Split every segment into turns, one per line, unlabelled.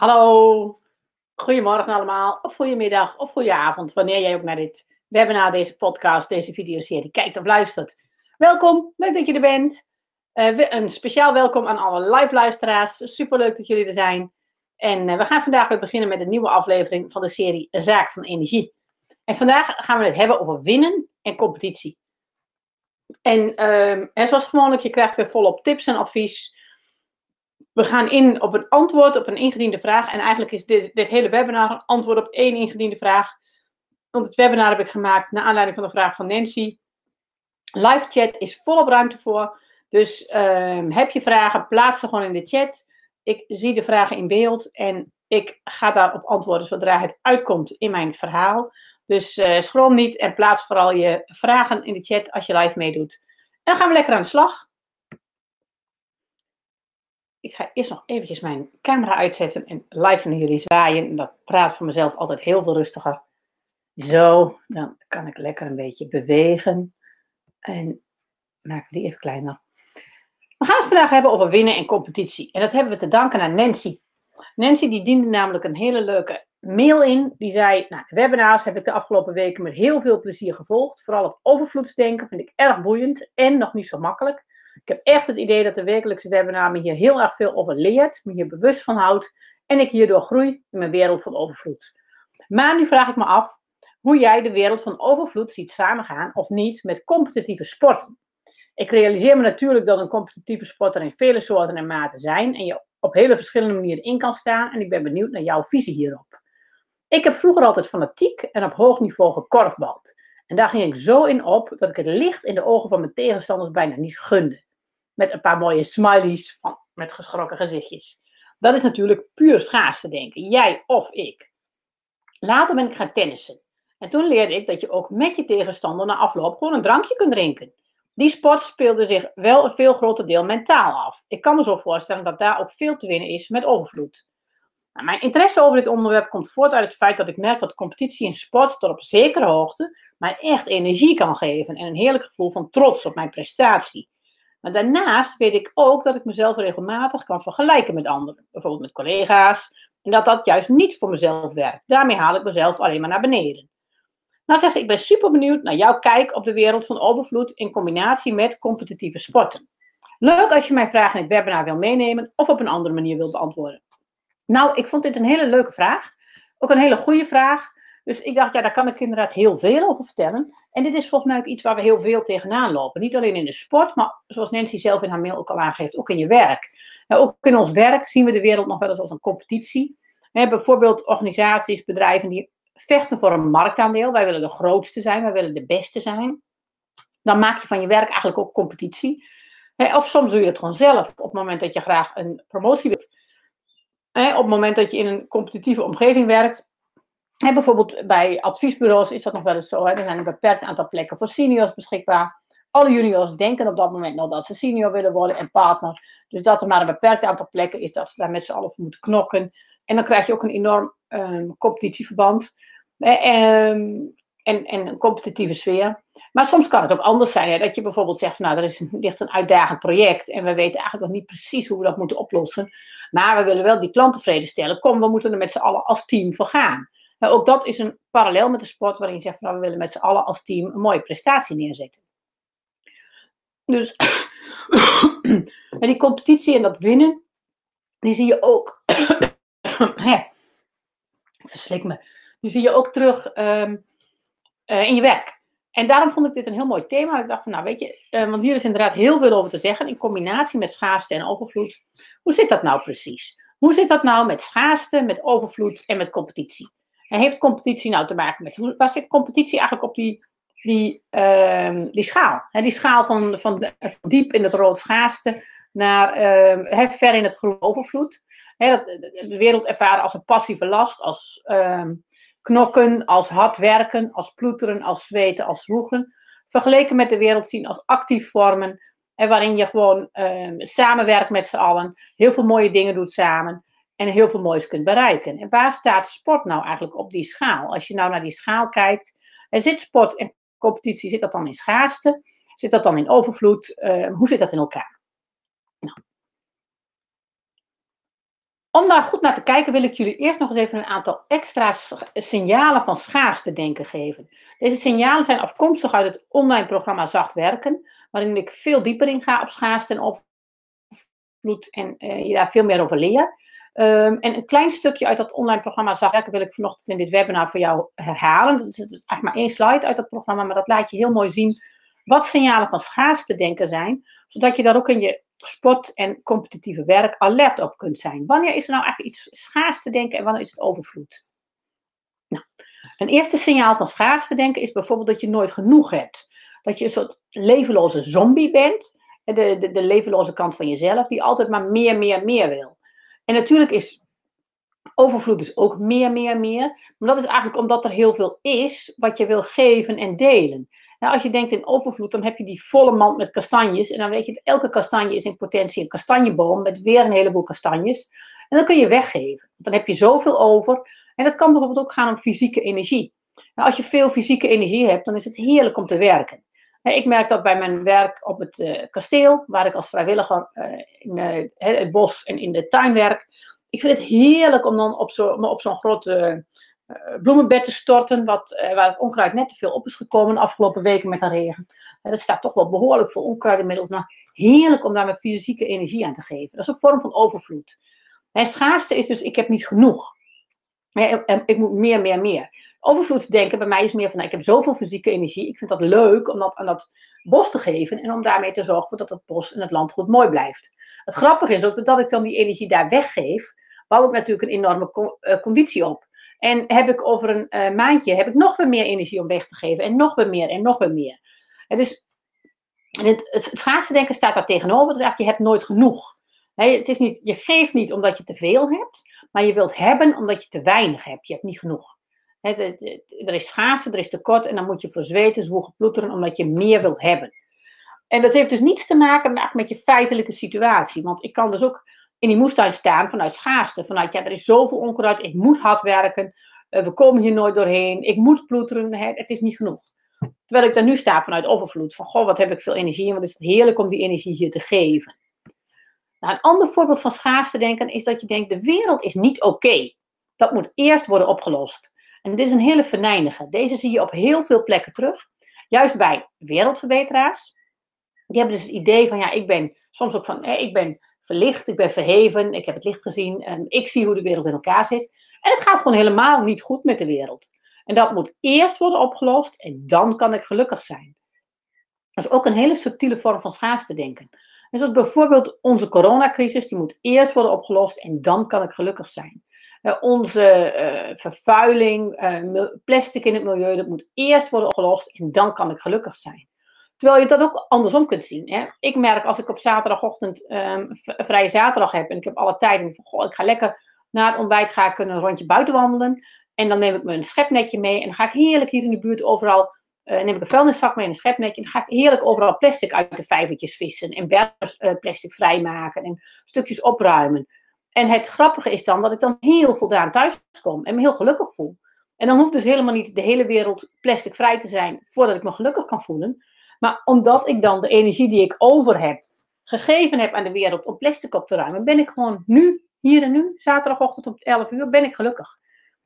Hallo, goedemorgen allemaal, of goedemiddag, of goedenavond, wanneer jij ook naar dit webinar, deze podcast, deze videoserie kijkt of luistert. Welkom, leuk dat je er bent. Uh, een speciaal welkom aan alle live luisteraars, superleuk dat jullie er zijn. En uh, we gaan vandaag weer beginnen met een nieuwe aflevering van de serie Zaak van Energie. En vandaag gaan we het hebben over winnen en competitie. En, en zoals gewoonlijk, je krijgt weer volop tips en advies we gaan in op een antwoord op een ingediende vraag. En eigenlijk is dit, dit hele webinar een antwoord op één ingediende vraag. Want het webinar heb ik gemaakt naar aanleiding van de vraag van Nancy. Live chat is volop ruimte voor. Dus uh, heb je vragen, plaats ze gewoon in de chat. Ik zie de vragen in beeld en ik ga daarop antwoorden zodra het uitkomt in mijn verhaal. Dus uh, schroom niet en plaats vooral je vragen in de chat als je live meedoet. En dan gaan we lekker aan de slag ik ga eerst nog eventjes mijn camera uitzetten en live naar jullie zwaaien. En dat praat voor mezelf altijd heel veel rustiger. Zo, dan kan ik lekker een beetje bewegen. En maken we die even kleiner. We gaan het vandaag hebben over winnen en competitie. En dat hebben we te danken aan Nancy. Nancy die diende namelijk een hele leuke mail in. Die zei, nou, de webinars heb ik de afgelopen weken met heel veel plezier gevolgd. Vooral het overvloedsdenken vind ik erg boeiend en nog niet zo makkelijk. Ik heb echt het idee dat de wekelijkse webinar me hier heel erg veel over leert, me hier bewust van houdt en ik hierdoor groei in mijn wereld van overvloed. Maar nu vraag ik me af hoe jij de wereld van overvloed ziet samengaan of niet met competitieve sporten. Ik realiseer me natuurlijk dat een competitieve sport er in vele soorten en maten zijn en je op hele verschillende manieren in kan staan en ik ben benieuwd naar jouw visie hierop. Ik heb vroeger altijd fanatiek en op hoog niveau gekorfbald. En daar ging ik zo in op dat ik het licht in de ogen van mijn tegenstanders bijna niet gunde met een paar mooie smileys van, met geschrokken gezichtjes. Dat is natuurlijk puur schaarste denken, jij of ik. Later ben ik gaan tennissen. En toen leerde ik dat je ook met je tegenstander na afloop gewoon een drankje kunt drinken. Die sport speelde zich wel een veel groter deel mentaal af. Ik kan me zo voorstellen dat daar ook veel te winnen is met overvloed. Nou, mijn interesse over dit onderwerp komt voort uit het feit dat ik merk dat competitie in sport tot op zekere hoogte mij echt energie kan geven en een heerlijk gevoel van trots op mijn prestatie. Maar daarnaast weet ik ook dat ik mezelf regelmatig kan vergelijken met anderen, bijvoorbeeld met collega's, en dat dat juist niet voor mezelf werkt. Daarmee haal ik mezelf alleen maar naar beneden. Nou zegt ze, ik ben super benieuwd naar jouw kijk op de wereld van overvloed in combinatie met competitieve sporten. Leuk als je mijn vraag in het webinar wil meenemen of op een andere manier wil beantwoorden. Nou, ik vond dit een hele leuke vraag. Ook een hele goede vraag. Dus ik dacht, ja, daar kan ik inderdaad heel veel over vertellen. En dit is volgens mij ook iets waar we heel veel tegenaan lopen. Niet alleen in de sport, maar zoals Nancy zelf in haar mail ook al aangeeft, ook in je werk. Nou, ook in ons werk zien we de wereld nog wel eens als een competitie. bijvoorbeeld organisaties, bedrijven die vechten voor een marktaandeel. Wij willen de grootste zijn, wij willen de beste zijn. Dan maak je van je werk eigenlijk ook competitie. of soms doe je het gewoon zelf op het moment dat je graag een promotie wilt. op het moment dat je in een competitieve omgeving werkt, en bijvoorbeeld bij adviesbureaus is dat nog wel eens zo. Hè? Er zijn een beperkt aantal plekken voor seniors beschikbaar. Alle juniors denken op dat moment nog dat ze senior willen worden en partner. Dus dat er maar een beperkt aantal plekken is dat ze daar met z'n allen voor moeten knokken. En dan krijg je ook een enorm um, competitieverband. Um, en, en een competitieve sfeer. Maar soms kan het ook anders zijn. Hè? Dat je bijvoorbeeld zegt, nou, er is, ligt een uitdagend project. En we weten eigenlijk nog niet precies hoe we dat moeten oplossen. Maar we willen wel die klant tevreden stellen. Kom, we moeten er met z'n allen als team voor gaan. Maar ook dat is een parallel met de sport waarin je zegt van nou, we willen met z'n allen als team een mooie prestatie neerzetten. Dus die competitie en dat winnen, die zie je ook. Verslik me. Die zie je ook terug ehm, eh, in je werk. En daarom vond ik dit een heel mooi thema. Ik dacht van, nou weet je, uh, want hier is inderdaad heel veel over te zeggen. In combinatie met schaarste en overvloed. Hoe zit dat nou precies? Hoe zit dat nou met schaarste, met overvloed en met competitie? En heeft competitie nou te maken met, waar zit competitie eigenlijk op die, die, uh, die schaal? Die schaal van, van, diep in het rood schaarste naar uh, ver in het groen overvloed. Dat, de wereld ervaren als een passieve last, als uh, knokken, als hard werken, als ploeteren, als zweten, als zwoegen. Vergeleken met de wereld zien als actief vormen, en waarin je gewoon samenwerkt met z'n allen, heel veel mooie dingen doet samen en heel veel moois kunt bereiken. En waar staat sport nou eigenlijk op die schaal? Als je nou naar die schaal kijkt, er zit sport en competitie, zit dat dan in schaarste? Zit dat dan in overvloed? Uh, hoe zit dat in elkaar? Nou. Om daar goed naar te kijken wil ik jullie eerst nog eens even een aantal extra signalen van schaarste denken geven. Deze signalen zijn afkomstig uit het online programma Zacht Werken, waarin ik veel dieper in ga op schaarste en overvloed en uh, je daar veel meer over leer. Um, en een klein stukje uit dat online programma Zacht Werken wil ik vanochtend in dit webinar voor jou herhalen. Dus het is eigenlijk maar één slide uit dat programma, maar dat laat je heel mooi zien wat signalen van schaarste denken zijn, zodat je daar ook in je sport en competitieve werk alert op kunt zijn. Wanneer is er nou eigenlijk iets schaars te denken en wanneer is het overvloed? Nou, een eerste signaal van schaars te denken is bijvoorbeeld dat je nooit genoeg hebt. Dat je een soort levenloze zombie bent, de, de, de levenloze kant van jezelf, die altijd maar meer, meer, meer wil. En natuurlijk is overvloed dus ook meer, meer, meer. Maar dat is eigenlijk omdat er heel veel is wat je wil geven en delen. Nou, als je denkt in overvloed, dan heb je die volle mand met kastanjes. En dan weet je dat elke kastanje is in potentie een kastanjeboom met weer een heleboel kastanjes. En dan kun je weggeven. Dan heb je zoveel over. En dat kan bijvoorbeeld ook gaan om fysieke energie. Nou, als je veel fysieke energie hebt, dan is het heerlijk om te werken. Ik merk dat bij mijn werk op het uh, kasteel, waar ik als vrijwilliger uh, in uh, het bos en in de tuin werk. Ik vind het heerlijk om dan op zo'n op zo'n grote bloemenbed te storten, wat, waar het onkruid net te veel op is gekomen de afgelopen weken met de regen. Dat staat toch wel behoorlijk veel onkruid inmiddels. Maar heerlijk om daar met fysieke energie aan te geven. Dat is een vorm van overvloed. Het schaarste is dus, ik heb niet genoeg. Ik moet meer, meer, meer. Overvloedsdenken bij mij is meer van, nou, ik heb zoveel fysieke energie. Ik vind dat leuk om dat aan dat bos te geven. En om daarmee te zorgen dat het bos en het land goed mooi blijft. Het grappige is ook dat ik dan die energie daar weggeef, bouw ik natuurlijk een enorme conditie op. En heb ik over een uh, maandje heb ik nog weer meer energie om weg te geven. En nog weer meer en nog weer meer. En dus het, het, schaarste denken staat daar tegenover. Dus eigenlijk, je hebt nooit genoeg. Het is niet, je geeft niet omdat je te veel hebt. Maar je wilt hebben omdat je te weinig hebt. Je hebt niet genoeg. Het, het, er is schaarste, er is tekort. En dan moet je voor zweten, zwoegen, ploeteren omdat je meer wilt hebben. En dat heeft dus niets te maken met je feitelijke situatie. Want ik kan dus ook in die moestuin staan vanuit schaarste. Vanuit, ja, er is zoveel onkruid, ik moet hard werken, uh, we komen hier nooit doorheen, ik moet ploeteren, hè, het is niet genoeg. Terwijl ik daar nu sta vanuit overvloed, van goh, wat heb ik veel energie en wat is het heerlijk om die energie hier te geven. Nou, een ander voorbeeld van schaarste denken is dat je denkt, de wereld is niet oké. Dat moet eerst worden opgelost. En dit is een hele venijnige. Deze zie je op heel veel plekken terug. Juist bij wereldverbeteraars. Die hebben dus het idee van, ja, ik ben soms ook van, ik ben verlicht, ik ben verheven, ik heb het licht gezien en ik zie hoe de wereld in elkaar zit. En het gaat gewoon helemaal niet goed met de wereld. En dat moet eerst worden opgelost en dan kan ik gelukkig zijn. Dat is ook een hele subtiele vorm van schaarste denken. En zoals bijvoorbeeld onze coronacrisis, die moet eerst worden opgelost en dan kan ik gelukkig zijn. Uh, onze uh, vervuiling, uh, plastic in het milieu, dat moet eerst worden opgelost en dan kan ik gelukkig zijn. Terwijl je dat ook andersom kunt zien. Hè? Ik merk als ik op zaterdagochtend um, vrije zaterdag heb en ik heb alle tijd en goh, ik ga lekker na het ontbijt ga ik een rondje buiten wandelen. En dan neem ik mijn schepnetje mee en dan ga ik heerlijk hier in de buurt overal, neem ik een vuilniszak mee en een schepnetje. En dan ga ik heerlijk overal plastic uit de vijvertjes vissen en bergers plastic vrijmaken en stukjes opruimen. En het grappige is dan dat ik dan heel voldaan thuis kom en me heel gelukkig voel. En dan hoeft dus helemaal niet de hele wereld plastic vrij te zijn voordat ik me gelukkig kan voelen. Maar omdat ik dan de energie die ik over heb, gegeven heb aan de wereld om plastic op te ruimen, ben ik gewoon nu, hier en nu, zaterdagochtend om 11 uur, ben ik gelukkig.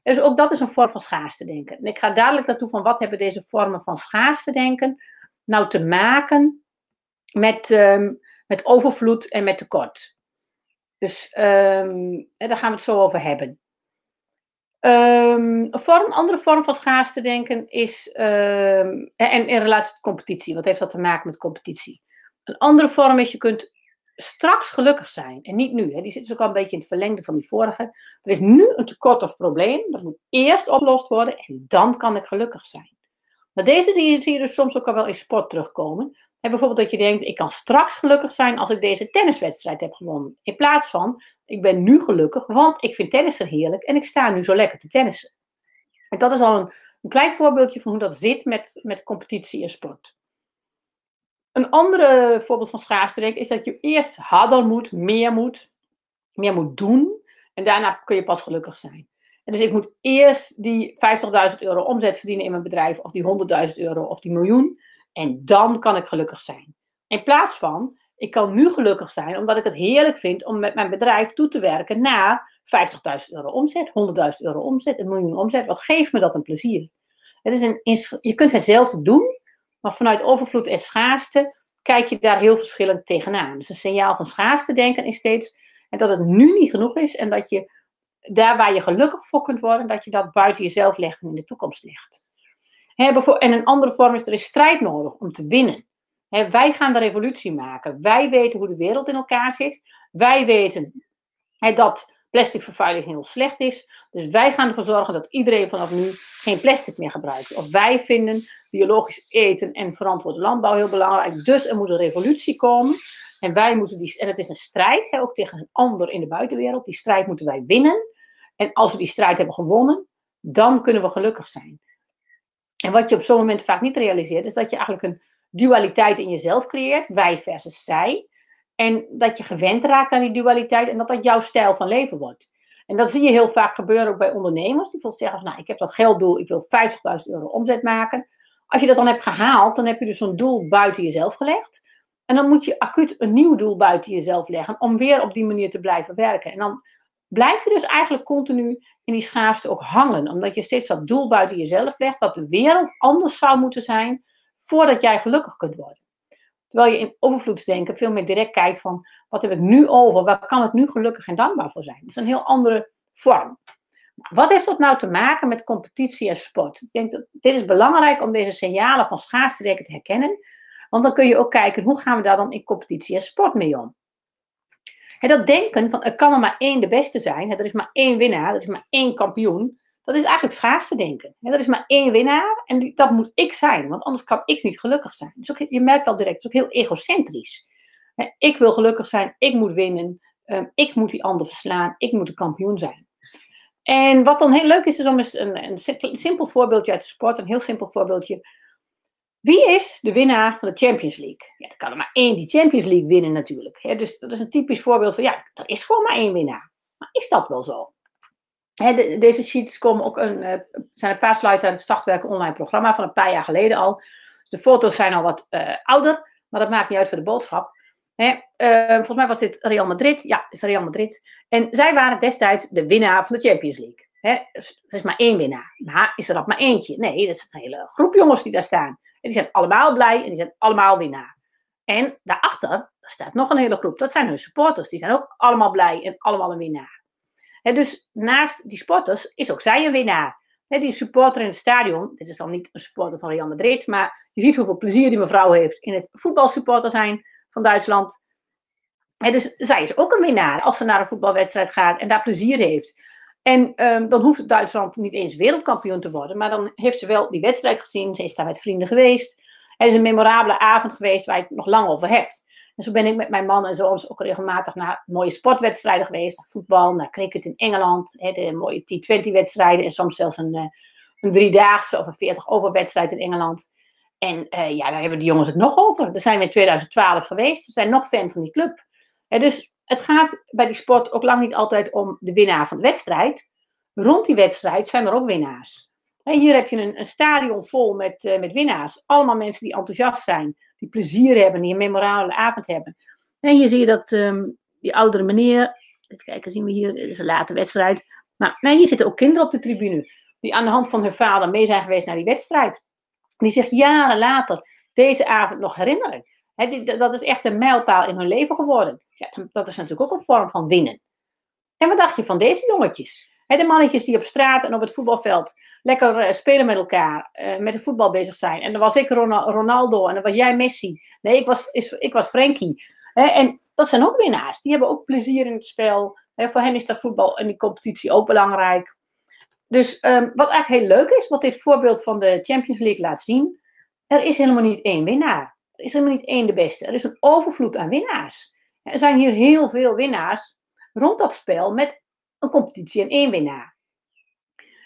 Dus ook dat is een vorm van schaarste denken. En ik ga dadelijk naartoe van wat hebben deze vormen van schaarste denken nou te maken met, um, met overvloed en met tekort. Dus um, daar gaan we het zo over hebben. Um, een andere vorm van schaarste denken is, um, en in relatie tot competitie, wat heeft dat te maken met competitie? Een andere vorm is, je kunt straks gelukkig zijn en niet nu. Hè. Die zit dus ook al een beetje in het verlengde van die vorige. Er is nu een tekort of probleem, dat moet eerst opgelost worden en dan kan ik gelukkig zijn. Maar deze zie je dus soms ook al wel in sport terugkomen. En bijvoorbeeld dat je denkt, ik kan straks gelukkig zijn als ik deze tenniswedstrijd heb gewonnen. In plaats van, ik ben nu gelukkig, want ik vind tennissen heerlijk en ik sta nu zo lekker te tennissen. En dat is al een, een klein voorbeeldje van hoe dat zit met, met competitie en sport. Een andere voorbeeld van schaarste is dat je eerst harder moet, meer moet, meer moet doen. En daarna kun je pas gelukkig zijn. En dus ik moet eerst die 50.000 euro omzet verdienen in mijn bedrijf, of die 100.000 euro, of die miljoen. En dan kan ik gelukkig zijn. In plaats van, ik kan nu gelukkig zijn omdat ik het heerlijk vind om met mijn bedrijf toe te werken naar 50.000 euro omzet, 100.000 euro omzet, een miljoen omzet. Wat geeft me dat een plezier? Het is een, je kunt hetzelfde doen, maar vanuit overvloed en schaarste kijk je daar heel verschillend tegenaan. Dus een signaal van schaarste denken is steeds en dat het nu niet genoeg is en dat je daar waar je gelukkig voor kunt worden, dat je dat buiten jezelf legt en in de toekomst legt. En een andere vorm is, er is strijd nodig om te winnen. wij gaan de revolutie maken. Wij weten hoe de wereld in elkaar zit. Wij weten dat plasticvervuiling heel slecht is. Dus wij gaan ervoor zorgen dat iedereen vanaf nu geen plastic meer gebruikt. Of wij vinden biologisch eten en verantwoorde landbouw heel belangrijk. Dus er moet een revolutie komen. En wij moeten die, en het is een strijd, ook tegen een ander in de buitenwereld. Die strijd moeten wij winnen. En als we die strijd hebben gewonnen, dan kunnen we gelukkig zijn. En wat je op zo'n moment vaak niet realiseert, is dat je eigenlijk een dualiteit in jezelf creëert, wij versus zij. En dat je gewend raakt aan die dualiteit en dat dat jouw stijl van leven wordt. En dat zie je heel vaak gebeuren ook bij ondernemers. Die bijvoorbeeld zeggen, nou, ik heb dat gelddoel, ik wil 50.000 euro omzet maken. Als je dat dan hebt gehaald, dan heb je dus zo'n doel buiten jezelf gelegd. En dan moet je acuut een nieuw doel buiten jezelf leggen om weer op die manier te blijven werken. En dan blijf je dus eigenlijk continu in die schaarste ook hangen. Omdat je steeds dat doel buiten jezelf legt, dat de wereld anders zou moeten zijn voordat jij gelukkig kunt worden. Terwijl je in overvloedsdenken veel meer direct kijkt van wat heb ik nu over, waar kan ik nu gelukkig en dankbaar voor zijn. Dat is een heel andere vorm. Wat heeft dat nou te maken met competitie en sport? Ik denk dat dit is belangrijk om deze signalen van schaarste te herkennen. Want dan kun je ook kijken hoe gaan we daar dan in competitie en sport mee om. Dat denken van er kan er maar één de beste zijn, er is maar één winnaar, er is maar één kampioen, dat is eigenlijk schaarste denken. Er is maar één winnaar en dat moet ik zijn, want anders kan ik niet gelukkig zijn. Dus je merkt al direct, het is ook heel egocentrisch. Ik wil gelukkig zijn, ik moet winnen, ehm, ik moet die ander verslaan, ik moet de kampioen zijn. En wat dan heel leuk is, is om eens een, een simpel voorbeeldje uit de sport, een heel simpel voorbeeldje wie is de winnaar van de Champions League? Ja, er kan er maar één die Champions League winnen natuurlijk. dus dat is een typisch voorbeeld van, ja, er is gewoon maar één winnaar. Maar is dat wel zo? de, deze sheets komen ook een, uh, zijn een paar slides uit het Startwerken online programma van een paar jaar geleden al. Dus de foto's zijn al wat uh, ouder, maar dat maakt niet uit voor de boodschap. uh, volgens mij was dit Real Madrid. Ja, is Real Madrid. En zij waren destijds de winnaar van de Champions League. dus er is maar één winnaar. Maar is er dat maar eentje? Nee, dat is een hele groep jongens die daar staan. Die zijn allemaal blij en die zijn allemaal winnaar. En daarachter staat nog een hele groep. Dat zijn hun supporters. Die zijn ook allemaal blij en allemaal een winnaar. dus naast die sporters is ook zij een winnaar. die supporter in het stadion, dit is dan niet een supporter van Real Madrid, maar je ziet hoeveel plezier die mevrouw heeft in het voetbalsupporter zijn van Duitsland. dus zij is ook een winnaar als ze naar een voetbalwedstrijd gaat en daar plezier heeft. En um, dan hoeft Duitsland niet eens wereldkampioen te worden, maar dan heeft ze wel die wedstrijd gezien. Ze is daar met vrienden geweest. Het is een memorabele avond geweest waar je het nog lang over hebt. En zo ben ik met mijn man en zoons ook regelmatig naar mooie sportwedstrijden geweest. Naar voetbal, naar cricket in Engeland. de mooie T20-wedstrijden en soms zelfs een, uh, een driedaagse of een 40 overwedstrijd in Engeland. En uh, ja, daar hebben de jongens het nog over. Daar zijn we in 2012 geweest. Ze zijn nog fan van die club. dus het gaat bij die sport ook lang niet altijd om de winnaar van de wedstrijd. Rond die wedstrijd zijn er ook winnaars. En hier heb je een, stadion vol met, uh, met winnaars. Allemaal mensen die enthousiast zijn, die plezier hebben, die een memorabele avond hebben. En hier zie je dat um, die oudere meneer, even kijken, zien we hier, het is een late wedstrijd. Maar nee, hier zitten ook kinderen op de tribune, die aan de hand van hun vader mee zijn geweest naar die wedstrijd. Die zich jaren later deze avond nog herinneren dat is echt een mijlpaal in hun leven geworden. Ja, dat is natuurlijk ook een vorm van winnen. En wat dacht je van deze jongetjes? de mannetjes die op straat en op het voetbalveld lekker uh, spelen met elkaar, uh, met de voetbal bezig zijn. En dan was ik Ronaldo en dan was jij Messi. Nee, ik was, ik was Frankie. en dat zijn ook winnaars. Die hebben ook plezier in het spel. voor hen is dat voetbal en die competitie ook belangrijk. Dus um, wat eigenlijk heel leuk is, wat dit voorbeeld van de Champions League laat zien, er is helemaal niet één winnaar. Is helemaal niet één de beste. Er is een overvloed aan winnaars. Er zijn hier heel veel winnaars rond dat spel met een competitie en één winnaar.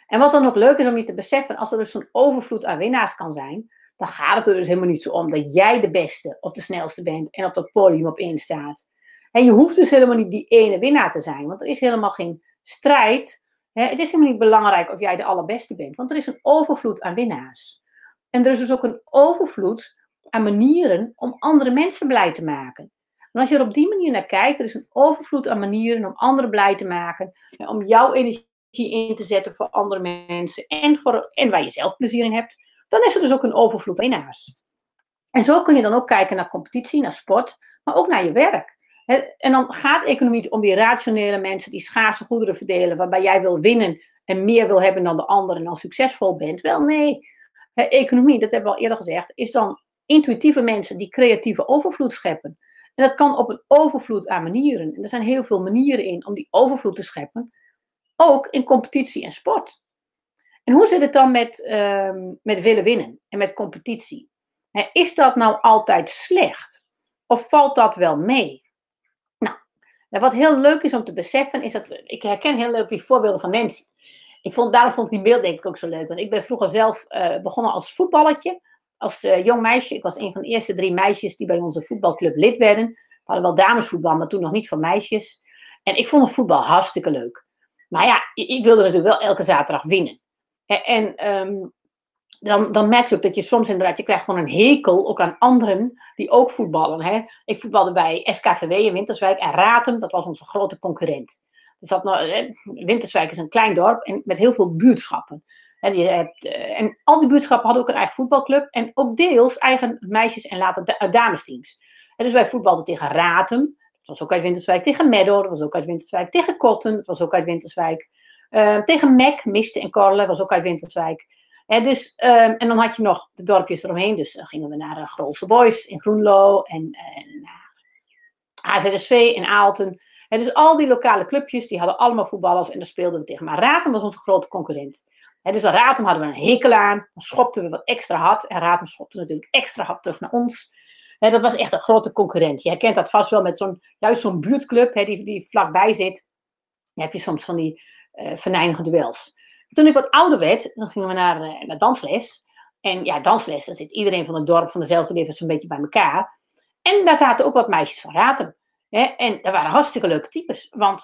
En wat dan ook leuk is om je te beseffen, als er dus zo'n overvloed aan winnaars kan zijn, dan gaat het er dus helemaal niet zo om dat jij de beste of de snelste bent en op dat podium op één staat. En je hoeft dus helemaal niet die ene winnaar te zijn, want er is helemaal geen strijd. Het is helemaal niet belangrijk of jij de allerbeste bent, want er is een overvloed aan winnaars. En er is dus ook een overvloed aan manieren om andere mensen blij te maken. En als je er op die manier naar kijkt, er is een overvloed aan manieren om anderen blij te maken, om jouw energie in te zetten voor andere mensen en, voor, en waar je zelf plezier in hebt, dan is er dus ook een overvloed aan winnaars. En zo kun je dan ook kijken naar competitie, naar sport, maar ook naar je werk. En dan gaat economie om die rationele mensen die schaarse goederen verdelen, waarbij jij wil winnen en meer wil hebben dan de ander en dan succesvol bent. Wel nee, economie, dat hebben we al eerder gezegd, is dan intuïtieve mensen die creatieve overvloed scheppen. En dat kan op een overvloed aan manieren. En er zijn heel veel manieren in om die overvloed te scheppen. Ook in competitie en sport. En hoe zit het dan met, uh, met willen winnen en met competitie? is dat nou altijd slecht? Of valt dat wel mee? Nou, wat heel leuk is om te beseffen, is dat ik herken heel leuk die voorbeelden van Nancy. Ik vond, daarom vond ik die beeld denk ik ook zo leuk. Want ik ben vroeger zelf uh, begonnen als voetballetje. Als uh, jong meisje. Ik was een van de eerste drie meisjes die bij onze voetbalclub lid werden. We hadden wel damesvoetbal, maar toen nog niet van meisjes. En ik vond het voetbal hartstikke leuk. Maar ja, ik wilde natuurlijk wel elke zaterdag winnen. En, um, dan, dan merk je ook dat je soms inderdaad, je krijgt gewoon een hekel ook aan anderen die ook voetballen. Hè? Ik voetbalde bij SKVW in Winterswijk en Ratem, dat was onze grote concurrent. Dus dat, Winterswijk is een klein dorp en met heel veel buurtschappen. En, je hebt, eh, en al die buurtschappen hadden ook een eigen voetbalclub en ook deels eigen meisjes- en later eh, damesteams. Dus wij voetbalden tegen Ratem, dat was ook uit Winterswijk, tegen Meadow, dat was ook uit Winterswijk, tegen Kotten, dat was ook uit Winterswijk, uh, tegen Mek, Miste en Korle, dat was ook uit Winterswijk. Dus, um, en dan had je nog de dorpjes eromheen, dus dan gingen we naar uh, Boys in Groenlo en, en AZSV in Aalten. En dus al die lokale clubjes, die hadden allemaal voetballers en daar speelden we tegen. Maar Ratem was onze grote concurrent. He, dus aan Ratem hadden we een hekel aan. Dan schopten we wat extra hard. En Ratem schopte natuurlijk extra hard terug naar ons. Dat was echt een grote concurrent. Je herkent dat vast wel met zo'n, juist zo'n buurtclub die, die vlakbij zit. Dan heb je soms van die uh, duels. Toen ik wat ouder werd, dan gingen we naar, uh, naar dansles. En ja, dansles, dan zit iedereen van het dorp van dezelfde leeftijd zo'n beetje bij elkaar. En daar zaten ook wat meisjes van Ratem. En dat waren hartstikke leuke types. Want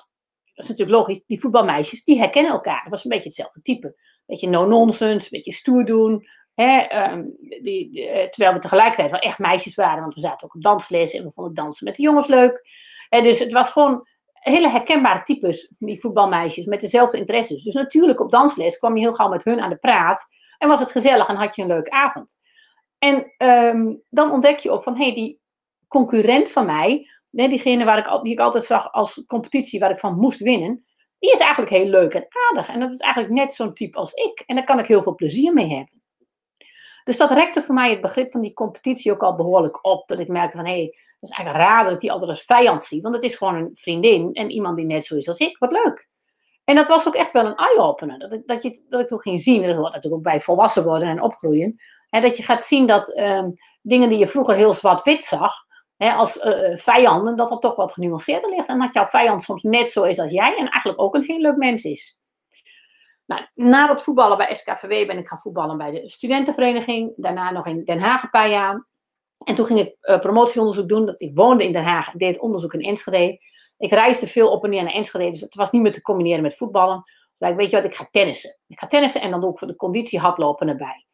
dat is natuurlijk logisch, die voetbalmeisjes, die herkennen elkaar. Dat was een beetje hetzelfde type beetje no-nonsense, beetje stoer doen. Hè, um, die, eh, terwijl we tegelijkertijd wel echt meisjes waren, want we zaten ook op dansles en we vonden dansen met de jongens leuk. Dus het was gewoon hele herkenbare types, die voetbalmeisjes, met dezelfde interesses. Dus natuurlijk op dansles kwam je heel gauw met hun aan de praat en was het gezellig en had je een leuke avond. En um, dan ontdek je ook van, hé, hey, die concurrent van mij, diegene waar ik, die ik altijd zag als competitie, waar ik van moest winnen, die is eigenlijk heel leuk en aardig. En dat is eigenlijk net zo'n type als ik. En daar kan ik heel veel plezier mee hebben. Dus dat rekte voor mij het begrip van die competitie ook al behoorlijk op. Dat ik merkte van, hé, hey, dat is eigenlijk raar dat ik die altijd als vijand zie. Want het is gewoon een vriendin en iemand die net zo is als ik. Wat leuk. En dat was ook echt wel een eye-opener. Dat, dat, je, dat ik toen ging zien, en dat hoort natuurlijk ook bij volwassen worden en opgroeien. Hè, dat je gaat zien dat um, dingen die je vroeger heel zwart-wit zag, hè, als uh, vijanden, dat dat toch wat genuanceerder ligt. En dat jouw vijand soms net zo is als jij en eigenlijk ook een heel leuk mens is. Nou, na dat voetballen bij SKVW ben ik gaan voetballen bij de studentenvereniging. Daarna nog in Den Haag een paar jaar. En toen ging ik uh, promotieonderzoek doen. Ik woonde in Den Haag. Ik deed onderzoek in Enschede. Ik reisde veel op en neer naar Enschede. Dus het was niet meer te combineren met voetballen. Dus ik weet je wat, ik ga tennissen. Ik ga tennissen en dan doe ik voor de conditie hardlopen erbij.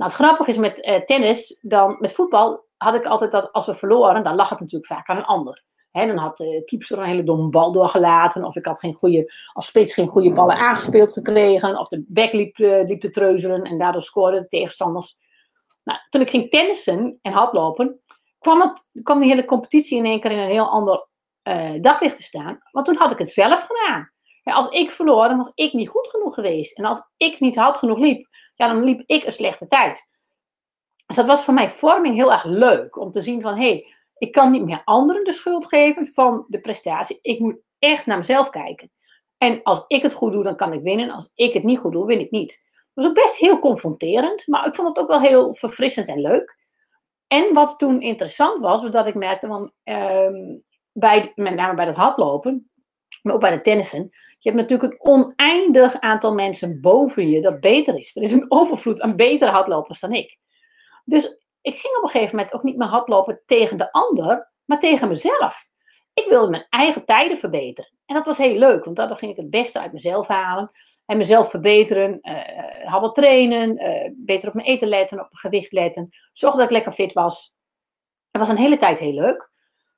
Nou, het grappige is met uh, tennis, dan met voetbal had ik altijd dat als we verloren, dan lag het natuurlijk vaak aan een ander. He, dan had de keeper er een hele domme bal doorgelaten. Of ik had geen goede, als spits geen goede ballen aangespeeld gekregen. Of de back liep, uh, liep te treuzelen en daardoor scoorden de tegenstanders. Nou, toen ik ging tennissen en hardlopen, kwam, het, kwam die hele competitie in één keer in een heel ander daglicht te staan. Want toen had ik het zelf gedaan. Als ik verloor, dan was ik niet goed genoeg geweest. En als ik niet hard genoeg liep, ja, dan liep ik een slechte tijd. Dus dat was voor mij vorming heel erg leuk. Om te zien van, hé, hey, ik kan niet meer anderen de schuld geven van de prestatie. Ik moet echt naar mezelf kijken. En als ik het goed doe, dan kan ik winnen. Als ik het niet goed doe, win ik niet. Dat was ook best heel confronterend. Maar ik vond het ook wel heel verfrissend en leuk. En wat toen interessant was, was dat ik merkte, van, uh, bij, met name bij het hardlopen, maar ook bij de tennissen, je hebt natuurlijk een oneindig aantal mensen boven je dat beter is. Er is een overvloed aan betere hardlopers dan ik. Dus ik ging op een gegeven moment ook niet meer hardlopen tegen de ander, maar tegen mezelf. Ik wilde mijn eigen tijden verbeteren. En dat was heel leuk, want daardoor ging ik het beste uit mezelf halen. En mezelf verbeteren, uh, harder trainen, uh, beter op mijn eten letten, op mijn gewicht letten. Zorg dat ik lekker fit was. Dat was een hele tijd heel leuk.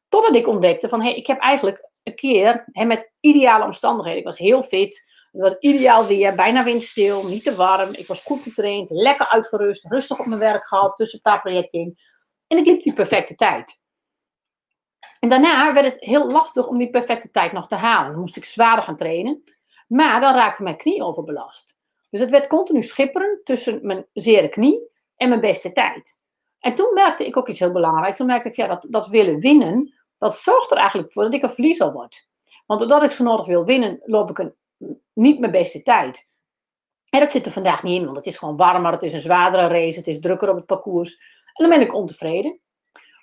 Totdat ik ontdekte van, hé, hey, ik heb eigenlijk een keer hè, met ideale omstandigheden, ik was heel fit, het was ideaal weer, bijna windstil, niet te warm, ik was goed getraind, lekker uitgerust, rustig op mijn werk gehad, tussen een paar projecten in. En ik liep die perfecte tijd. En daarna werd het heel lastig om die perfecte tijd nog te halen. Dan moest ik zwaarder gaan trainen. Maar dan raakte mijn knie overbelast. Dus het werd continu schipperen tussen mijn zere knie en mijn beste tijd. En toen merkte ik ook iets heel belangrijks. Toen merkte ik, ja, dat, dat willen winnen, dat zorgt er eigenlijk voor dat ik een verliezer word. Want doordat ik zo nodig wil winnen, loop ik een, niet mijn beste tijd. En dat zit er vandaag niet in, want het is gewoon warmer, het is een zwaardere race, het is drukker op het parcours. En dan ben ik ontevreden.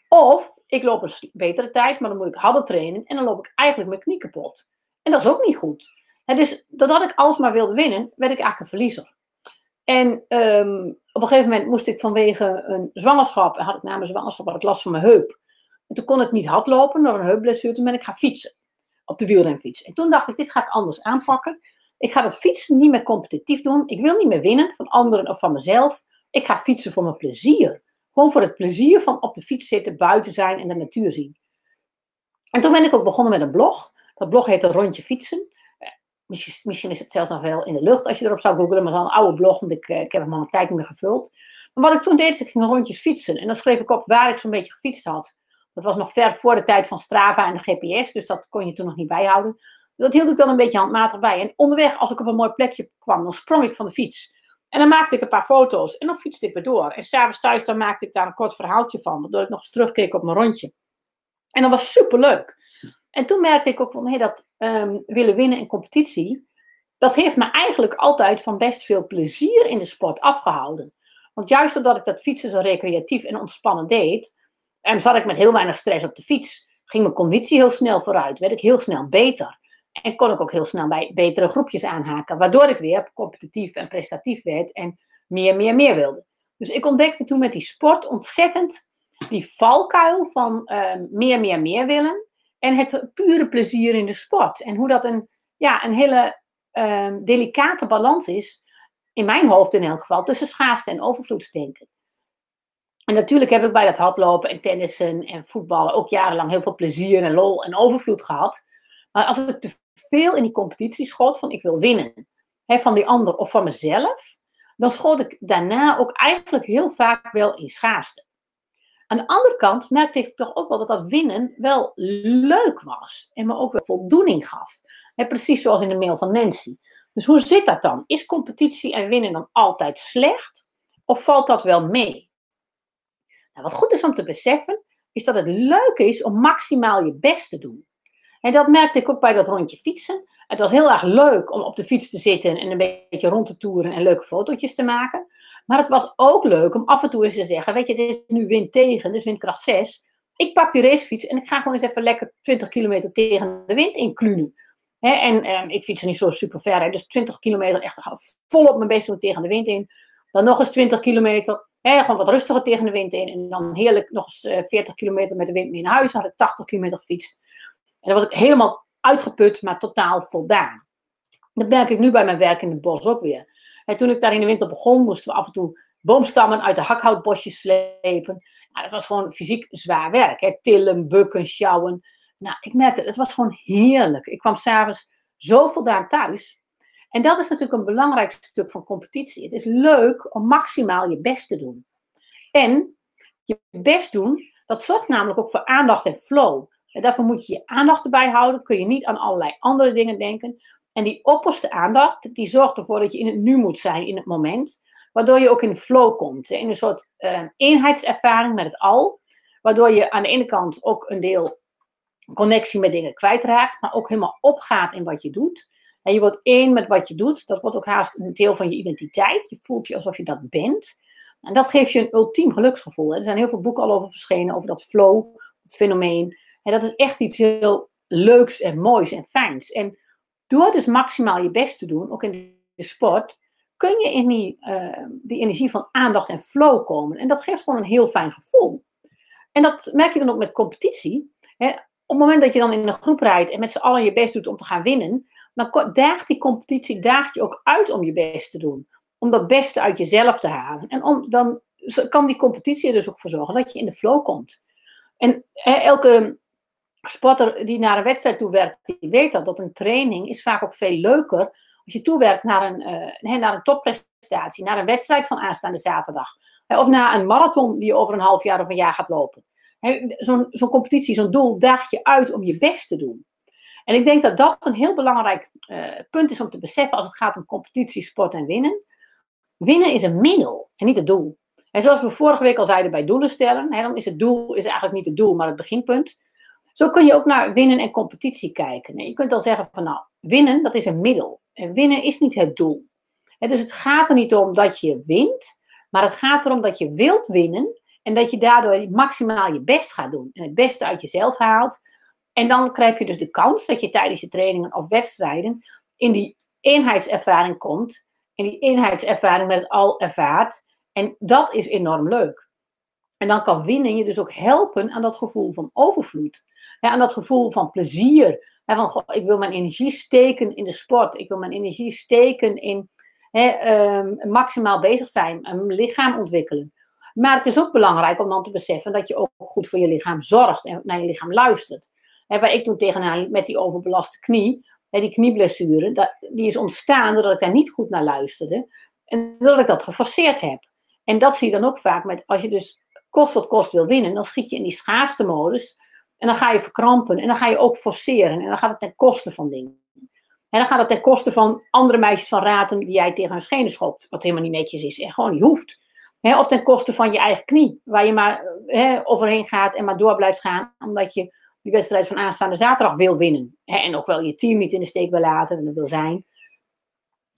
Of ik loop een betere tijd, maar dan moet ik harder trainen en dan loop ik eigenlijk mijn knie kapot. En dat is ook niet goed. dus doordat ik alles maar wilde winnen, werd ik eigenlijk een verliezer. En um, op een gegeven moment moest ik vanwege een zwangerschap, had ik na mijn zwangerschap had ik last van mijn heup. En toen kon ik niet hardlopen door een heupblessure, toen ben ik gaan fietsen. Op de wielrenfiets. En toen dacht ik, dit ga ik anders aanpakken. Ik ga dat fietsen niet meer competitief doen. Ik wil niet meer winnen van anderen of van mezelf. Ik ga fietsen voor mijn plezier. Gewoon voor het plezier van op de fiets zitten, buiten zijn en de natuur zien. En toen ben ik ook begonnen met een blog. Dat blog heette Rondje Fietsen. Misschien, misschien, is het zelfs nog wel in de lucht als je erop zou googlen, maar het is al een oude blog, want ik, eh, ik heb hem al een tijd niet meer gevuld. Maar wat ik toen deed, is ik ging rondjes fietsen. En dan schreef ik op waar ik zo'n beetje gefietst had. Dat was nog ver voor de tijd van Strava en de GPS, dus dat kon je toen nog niet bijhouden. Dat hield ik dan een beetje handmatig bij. En onderweg, als ik op een mooi plekje kwam, dan sprong ik van de fiets. En dan maakte ik een paar foto's en dan fietste ik weer door. En s'avonds thuis dan maakte ik daar een kort verhaaltje van, waardoor ik nog eens terugkeek op mijn rondje. En dat was super leuk. En toen merkte ik ook van, hé, dat um, willen winnen in competitie, dat heeft me eigenlijk altijd van best veel plezier in de sport afgehouden. Want juist doordat ik dat fietsen zo recreatief en ontspannen deed, en zat ik met heel weinig stress op de fiets, ging mijn conditie heel snel vooruit, werd ik heel snel beter. En kon ik ook heel snel bij betere groepjes aanhaken. Waardoor ik weer competitief en prestatief werd en meer, meer, meer wilde. Dus ik ontdekte toen met die sport ontzettend die valkuil van uh, meer, meer, meer willen. En het pure plezier in de sport. En hoe dat een, ja, een hele uh, delicate balans is, in mijn hoofd in elk geval, tussen schaarste en overvloedsdenken. En natuurlijk heb ik bij dat hardlopen en tennissen en voetballen ook jarenlang heel veel plezier en lol en overvloed gehad. Maar als ik te veel in die competitie schoot van ik wil winnen, hè, van die ander of van mezelf, dan schoot ik daarna ook eigenlijk heel vaak wel in schaarste. Aan de andere kant merkte ik toch ook wel dat dat winnen wel leuk was en me ook wel voldoening gaf. Precies zoals in de mail van Nancy. Dus hoe zit dat dan? Is competitie en winnen dan altijd slecht of valt dat wel mee? Nou, wat goed is om te beseffen, is dat het leuk is om maximaal je best te doen. En dat merkte ik ook bij dat rondje fietsen. Het was heel erg leuk om op de fiets te zitten en een beetje rond te toeren en leuke fotootjes te maken. Maar het was ook leuk om af en toe eens te zeggen: Weet je, het is nu wind tegen, dus windkracht 6. Ik pak die racefiets en ik ga gewoon eens even lekker 20 kilometer tegen de wind inklunen. He, en eh, ik fiets niet zo super ver, dus 20 kilometer echt vol op mijn best doen tegen de wind in. Dan nog eens 20 kilometer, gewoon wat rustiger tegen de wind in. En dan heerlijk nog eens 40 eh, kilometer met de wind mee naar huis. Dan had ik 80 kilometer gefietst. En dan was ik helemaal uitgeput, maar totaal voldaan. Dat merk ik nu bij mijn werk in het bos ook weer. En toen ik daar in de winter begon, moesten we af en toe boomstammen uit de hakhoutbosjes slepen. Nou, dat was gewoon fysiek zwaar werk. Hè? Tillen, bukken, sjouwen. Nou, ik merkte, het was gewoon heerlijk. Ik kwam s'avonds zo voldaan thuis. En dat is natuurlijk een belangrijk stuk van competitie. Het is leuk om maximaal je best te doen. En je best doen, dat zorgt namelijk ook voor aandacht en flow. En daarvoor moet je je aandacht erbij houden. Kun je niet aan allerlei andere dingen denken. En die opperste aandacht, die zorgt ervoor dat je in het nu moet zijn, in het moment. Waardoor je ook in flow komt. In een soort uh, eenheidservaring met het al. Waardoor je aan de ene kant ook een deel connectie met dingen kwijtraakt. Maar ook helemaal opgaat in wat je doet. Je wordt één met wat je doet. Dat wordt ook haast een deel van je identiteit. Je voelt je alsof je dat bent. En dat geeft je een ultiem geluksgevoel. Er zijn heel veel boeken al over verschenen, over dat flow, het fenomeen. En dat is echt iets heel leuks en moois en fijns. En door dus maximaal je best te doen, ook in de sport, kun je in die, uh, die energie van aandacht en flow komen. En dat geeft gewoon een heel fijn gevoel. En dat merk je dan ook met competitie. Hè? Op het moment dat je dan in een groep rijdt en met z'n allen je best doet om te gaan winnen, dan daagt die competitie daagt je ook uit om je best te doen. Om dat beste uit jezelf te halen. En om, dan kan die competitie er dus ook voor zorgen dat je in de flow komt. En hè, elke sporter die naar een wedstrijd toe werkt, die weet dat, dat een training is vaak ook veel leuker als je toewerkt naar een, uh, naar een topprestatie, naar een wedstrijd van aanstaande zaterdag. Of naar een marathon die je over een half jaar of een jaar gaat lopen. Zo'n zo'n competitie, zo'n doel daagt je uit om je best te doen. En ik denk dat dat een heel belangrijk uh, punt is om te beseffen als het gaat om competitie, sport en winnen. Winnen is een middel en niet het doel. En zoals we vorige week al zeiden bij doelen stellen, hè, dan is het doel is eigenlijk niet het doel, maar het beginpunt. Zo kun je ook naar winnen en competitie kijken. je kunt al zeggen van nou, winnen dat is een middel. En winnen is niet het doel. dus het gaat er niet om dat je wint, maar het gaat erom dat je wilt winnen en dat je daardoor maximaal je best gaat doen. En het beste uit jezelf haalt. En dan krijg je dus de kans dat je tijdens je trainingen of wedstrijden in die eenheidservaring komt. En die eenheidservaring met het al ervaart. En dat is enorm leuk. En dan kan winnen je dus ook helpen aan dat gevoel van overvloed. Aan dat gevoel van plezier. Van, goh, ik wil mijn energie steken in de sport. Ik wil mijn energie steken in Ehm, maximaal bezig zijn, een lichaam ontwikkelen. Maar het is ook belangrijk om dan te beseffen dat je ook goed voor je lichaam zorgt en naar je lichaam luistert. He, waar ik toen tegenaan met die overbelaste knie, die knieblessure, dat, die is ontstaan doordat ik daar niet goed naar luisterde. En doordat ik dat geforceerd heb. En dat zie je dan ook vaak met, als je dus kost wat kost wil winnen, dan schiet je in die schaarste modus. En dan ga je verkrampen en dan ga je ook forceren. En dan gaat het ten koste van dingen. En dan gaat het ten koste van andere meisjes van Ratem die jij tegen hun schenen schopt. Wat helemaal niet netjes is en gewoon niet hoeft. of ten koste van je eigen knie, waar je maar overheen gaat en maar door blijft gaan, omdat je die wedstrijd van aanstaande zaterdag wil winnen. en ook wel je team niet in de steek wil laten en dat wil zijn.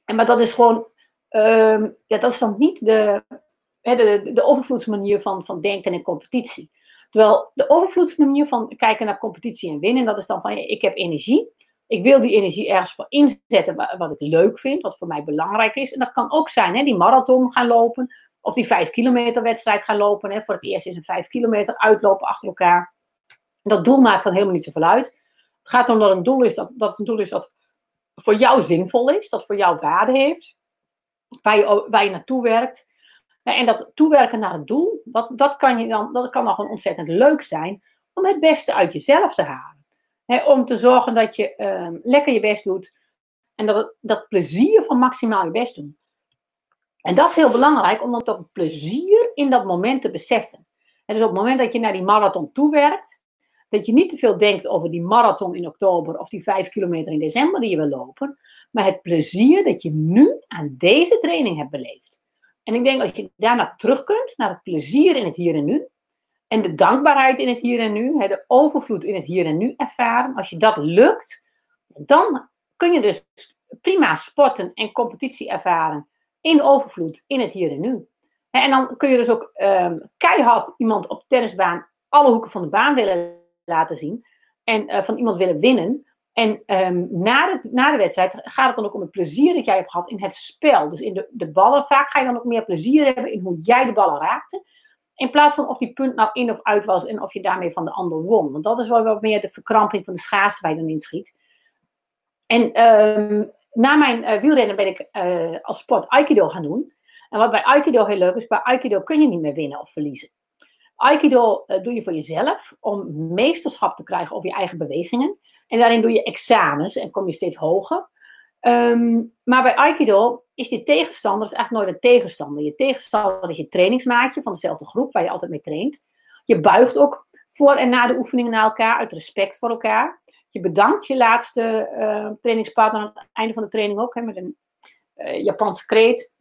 En, maar dat is gewoon, ehm, ja, dat is dan niet de, de, de overvloedsmanier van, van denken en competitie. Terwijl de overvloedsmanier van kijken naar competitie en winnen, dat is dan van ik heb energie. Ik wil die energie ergens voor inzetten wat ik leuk vind, wat voor mij belangrijk is. En dat kan ook zijn, hè, die marathon gaan lopen. Of die vijf kilometer wedstrijd gaan lopen. Hè. Voor het eerst is een vijf kilometer uitlopen achter elkaar. Dat doel maakt dan helemaal niet zoveel uit. Het gaat om dat een doel is dat, dat een doel is dat voor jou zinvol is. Dat voor jou waarde heeft. Waar je, waar je naartoe werkt. En dat toewerken naar het doel, dat, dat, kan, je dan, dat kan gewoon ontzettend leuk zijn. Om het beste uit jezelf te halen om te zorgen dat je ehm, lekker je best doet. En dat, dat plezier van maximaal je best doen. En dat is heel belangrijk om toch plezier in dat moment te beseffen. En dus op het moment dat je naar die marathon toewerkt, dat je niet te veel denkt over die marathon in oktober of die vijf kilometer in december die je wil lopen, maar het plezier dat je nu aan deze training hebt beleefd. En ik denk als je daarna terug kunt, naar het plezier in het hier en nu, en de dankbaarheid in het hier en nu, de overvloed in het hier en nu ervaren. Als je dat lukt, dan kun je dus prima sporten en competitie ervaren in overvloed in het hier en nu. En dan kun je dus ook ehm, keihard iemand op tennisbaan alle hoeken van de baan willen laten zien. En uh, van iemand willen winnen. En um, na, de, na de wedstrijd gaat het dan ook om het plezier dat jij hebt gehad in het spel. Dus in de, de ballen. Vaak ga je dan ook meer plezier hebben in hoe jij de ballen raakte. In plaats van of die punt nou in of uit was en of je daarmee van de ander won. Want dat is wel wat meer de verkramping van de schaarste waar je dan inschiet. En ehm, na mijn uh, wielrennen ben ik uh, als sport Aikido gaan doen. En wat bij Aikido heel leuk is, bij Aikido kun je niet meer winnen of verliezen. Aikido uh, doe je voor jezelf om meesterschap te krijgen over je eigen bewegingen. En daarin doe je examens en kom je steeds hoger. Ehm, maar bij Aikido is die tegenstander is eigenlijk nooit een tegenstander. Je tegenstander is je trainingsmaatje van dezelfde groep waar je altijd mee traint. Je buigt ook voor en na de oefeningen naar elkaar uit respect voor elkaar. Je bedankt je laatste uh, trainingspartner aan het einde van de training ook hè, met een uh, Japanse kreet.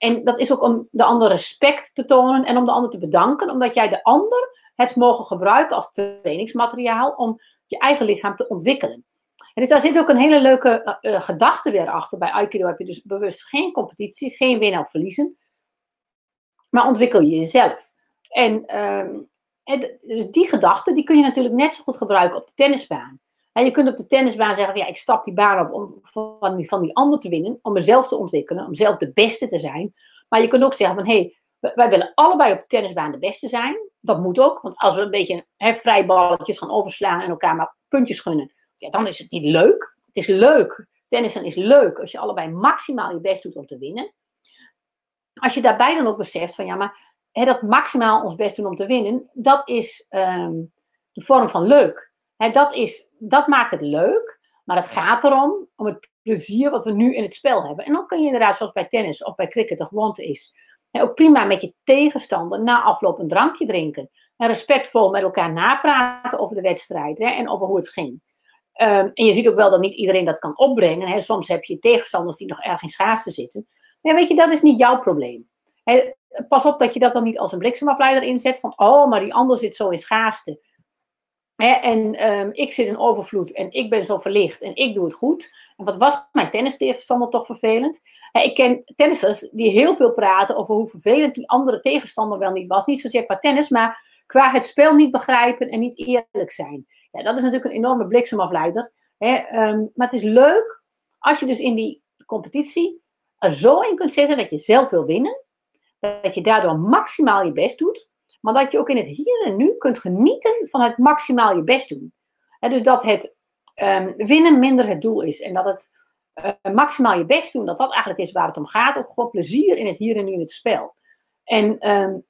En dat is ook om de ander respect te tonen en om de ander te bedanken, omdat jij de ander hebt mogen gebruiken als trainingsmateriaal om je eigen lichaam te ontwikkelen. En dus daar zit ook een hele leuke uh, gedachte weer achter. Bij Aikido heb je dus bewust geen competitie, geen winnen of verliezen. Maar ontwikkel je jezelf. En, en dus die gedachte die kun je natuurlijk net zo goed gebruiken op de tennisbaan. En je kunt op de tennisbaan zeggen, ja, ik stap die baan op om van die, van die ander te winnen, om mezelf te ontwikkelen, om zelf de beste te zijn. Maar je kunt ook zeggen van, hé, hey, wij willen allebei op de tennisbaan de beste zijn. Dat moet ook, want als we een beetje hè, vrij balletjes gaan overslaan en elkaar maar puntjes gunnen, ja, dan is het niet leuk. Het is leuk. Tennissen is leuk als je allebei maximaal je best doet om te winnen. Als je daarbij dan ook beseft van ja, maar hè, dat maximaal ons best doen om te winnen, dat is um, de vorm van leuk. Dat, is, dat maakt het leuk. Maar het gaat erom, om het plezier wat we nu in het spel hebben. En dan kun je inderdaad, zoals bij tennis of bij cricket de gewoonte is, ook prima met je tegenstander na afloop een drankje drinken. En respectvol met elkaar napraten over de wedstrijd en over hoe het ging. Ehm, en je ziet ook wel dat niet iedereen dat kan opbrengen. Soms heb je tegenstanders die nog erg in schaarste zitten. Maar weet je, dat is niet jouw probleem. Pas op dat je dat dan niet als een bliksemafleider inzet. Van, oh, maar die ander zit zo in schaarste. En ehm, ik zit in overvloed en ik ben zo verlicht en ik doe het goed. En wat was mijn tennistegenstander toch vervelend? Ik ken tennissers die heel veel praten over hoe vervelend die andere tegenstander wel niet was. Niet zozeer qua tennis, maar qua het spel niet begrijpen en niet eerlijk zijn. Ja, dat is natuurlijk een enorme bliksemafleider. Ehm, maar het is leuk als je dus in die competitie er zo in kunt zetten dat je zelf wil winnen. Dat je daardoor maximaal je best doet. Maar dat je ook in het hier en nu kunt genieten van het maximaal je best doen. dus dat het um, winnen minder het doel is. En dat het uh, maximaal je best doen, dat dat eigenlijk is waar het om gaat. Ook gewoon plezier in het hier en nu in het spel. En um,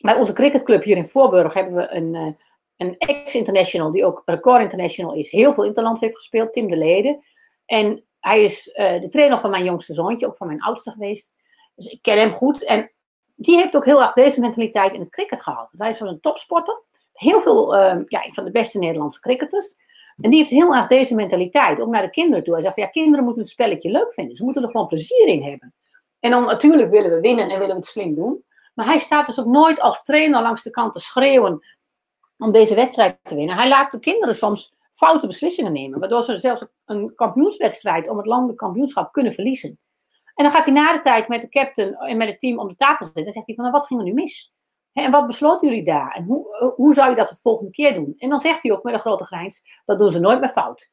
bij onze cricketclub hier in Voorburg hebben we een, uh, een ex-international, die ook record international is, heel veel interlands heeft gespeeld, Tim de Leden. En hij is uh, de trainer van mijn jongste zoontje, ook van mijn oudste geweest. Dus ik ken hem goed. En die heeft ook heel erg deze mentaliteit in het cricket gehad. Hij is van een topsporter. Heel veel, uh, ja, van de beste Nederlandse cricketers. En die heeft heel erg deze mentaliteit, ook naar de kinderen toe. Hij zegt, ja, kinderen moeten het spelletje leuk vinden. Ze moeten er gewoon plezier in hebben. En dan natuurlijk willen we winnen en willen we het slim doen. Maar hij staat dus ook nooit als trainer langs de kant te schreeuwen om deze wedstrijd te winnen. Hij laat de kinderen soms foute beslissingen nemen, waardoor ze zelfs een kampioenswedstrijd om het landelijk kampioenschap kunnen verliezen. En dan gaat hij na de tijd met de captain en met het team om de tafel zitten en zegt hij van, nou, wat ging er nu mis? en wat besloten jullie daar? En hoe, hoe zou je dat de volgende keer doen? En dan zegt hij ook met een grote grijns, dat doen ze nooit meer fout.